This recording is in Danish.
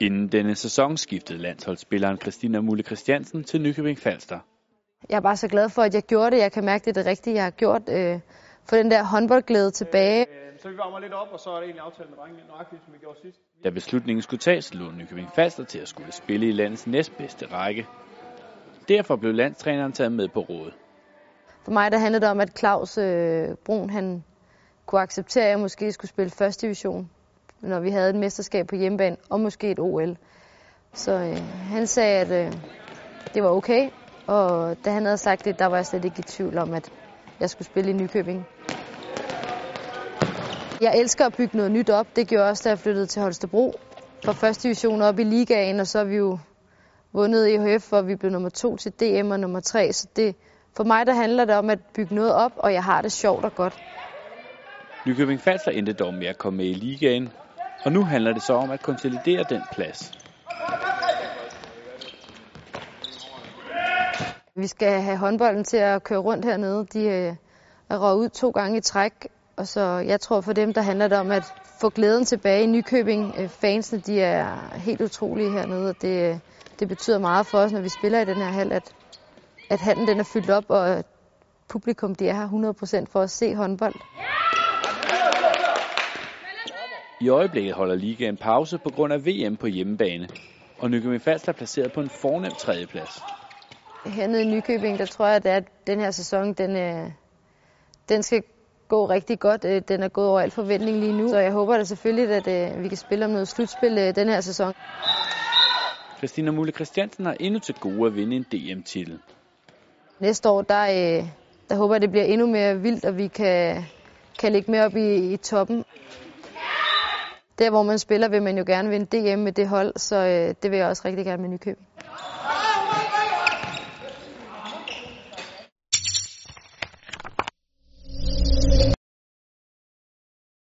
Inden denne sæson skiftede landsholdsspilleren Christina Mulle Christiansen til Nykøbing Falster. Jeg er bare så glad for, at jeg gjorde det. Jeg kan mærke, det er det rigtige, jeg har gjort. Øh, for den der håndboldglæde tilbage. Så vi varmer lidt op, og så er det egentlig aftalt med drengene, nøjagtigt som vi gjorde sidst. Da beslutningen skulle tages, lå Nykøbing Falster til at skulle spille i landets næstbedste række. Derfor blev landstræneren taget med på rådet. For mig der handlede det om, at Claus øh, Brun han kunne acceptere, at jeg måske skulle spille første division, når vi havde et mesterskab på hjemmebane, og måske et OL. Så øh, han sagde, at øh, det var okay, og da han havde sagt det, der var jeg slet ikke i tvivl om, at jeg skulle spille i Nykøbing. Jeg elsker at bygge noget nyt op. Det gjorde også, da jeg flyttede til Holstebro. Fra første division op i ligaen, og så har vi jo vundet EHF, hvor vi blev nummer to til DM og nummer tre. Så det, for mig der handler det om at bygge noget op, og jeg har det sjovt og godt. Nykøbing Falster endte dog med at komme med i ligaen, og nu handler det så om at konsolidere den plads. Vi skal have håndbolden til at køre rundt hernede. De øh, er røget ud to gange i træk, og så jeg tror for dem, der handler det om at få glæden tilbage i Nykøbing. Øh, fansene, de er helt utrolige hernede, og det, øh, det betyder meget for os, når vi spiller i den her hal, at, at hallen den er fyldt op, og publikum de er her 100% for at se håndbold. I øjeblikket holder ligaen pause på grund af VM på hjemmebane, og Nykøbing Falster er placeret på en fornem tredjeplads. Hernede i Nykøbing, der tror jeg, at den her sæson, den, øh, den skal gå rigtig godt. Øh, den er gået over al forventning lige nu, så jeg håber da selvfølgelig, at øh, vi kan spille om noget slutspil den her sæson. Christina Mulle Christiansen har endnu til gode at vinde en DM-titel. Næste år, der, der håber jeg, det bliver endnu mere vildt, og vi kan, kan ligge mere op i, i toppen. Der, hvor man spiller, vil man jo gerne vinde DM med det hold, så øh, det vil jeg også rigtig gerne med Nykøbing.